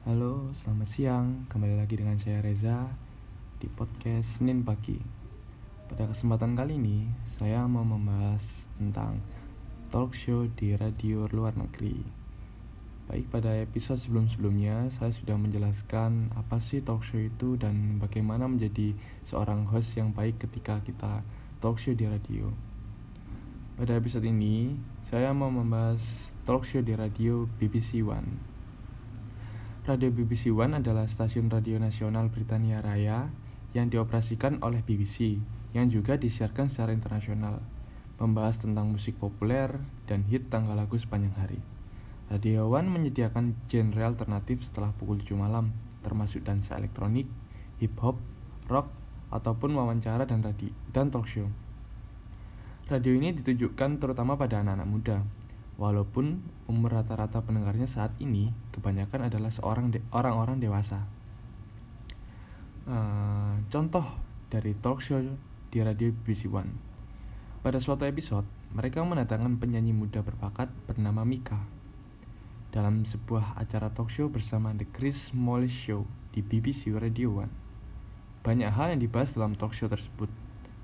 Halo, selamat siang. Kembali lagi dengan saya Reza di podcast Senin Pagi. Pada kesempatan kali ini, saya mau membahas tentang talk show di radio luar negeri. Baik pada episode sebelum-sebelumnya, saya sudah menjelaskan apa sih talk show itu dan bagaimana menjadi seorang host yang baik ketika kita talk show di radio. Pada episode ini, saya mau membahas talk show di radio BBC One. Radio BBC One adalah stasiun radio nasional Britania Raya yang dioperasikan oleh BBC yang juga disiarkan secara internasional, membahas tentang musik populer dan hit tanggal lagu sepanjang hari. Radio One menyediakan genre alternatif setelah pukul 7 malam, termasuk dansa elektronik, hip hop, rock, ataupun wawancara dan radio dan talk show. Radio ini ditujukan terutama pada anak-anak muda, Walaupun umur rata-rata pendengarnya saat ini kebanyakan adalah seorang de orang-orang dewasa. Uh, contoh dari talk show di radio BBC One. Pada suatu episode, mereka mendatangkan penyanyi muda berbakat bernama Mika. Dalam sebuah acara talk show bersama The Chris Small Show di BBC Radio One. Banyak hal yang dibahas dalam talk show tersebut,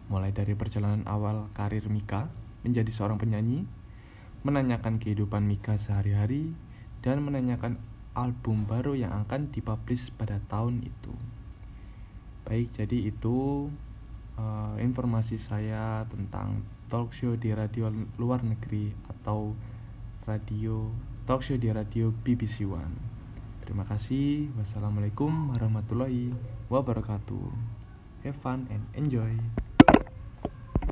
mulai dari perjalanan awal karir Mika menjadi seorang penyanyi, menanyakan kehidupan Mika sehari-hari, dan menanyakan album baru yang akan dipublish pada tahun itu. Baik, jadi itu uh, informasi saya tentang talk show di radio luar negeri atau radio talk show di radio BBC One. Terima kasih. Wassalamualaikum warahmatullahi wabarakatuh. Have fun and enjoy.